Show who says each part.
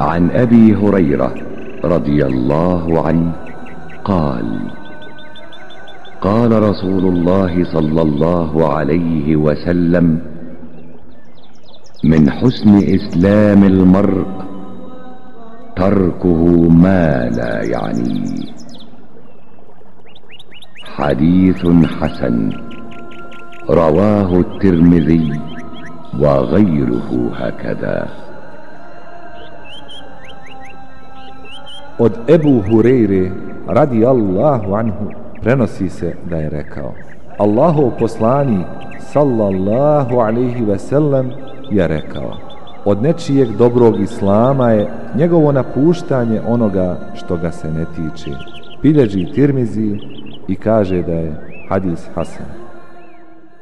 Speaker 1: عن أبي هريرة رضي الله عنه قال قال رسول الله صلى الله عليه وسلم من حسن إسلام المرء تركه ما لا يعنيه حديث حسن رواه الترمذي وغيره هكذا.
Speaker 2: Od Ebu Hureyre radi Allahu anhu prenosi se da je rekao Allahov poslanik sallallahu alaihi ve sellem je rekao od nečijeg dobrog islama je njegovo napuštanje onoga što ga se ne tiče. Bilježi Tirmizi i kaže da je hadis Hasan.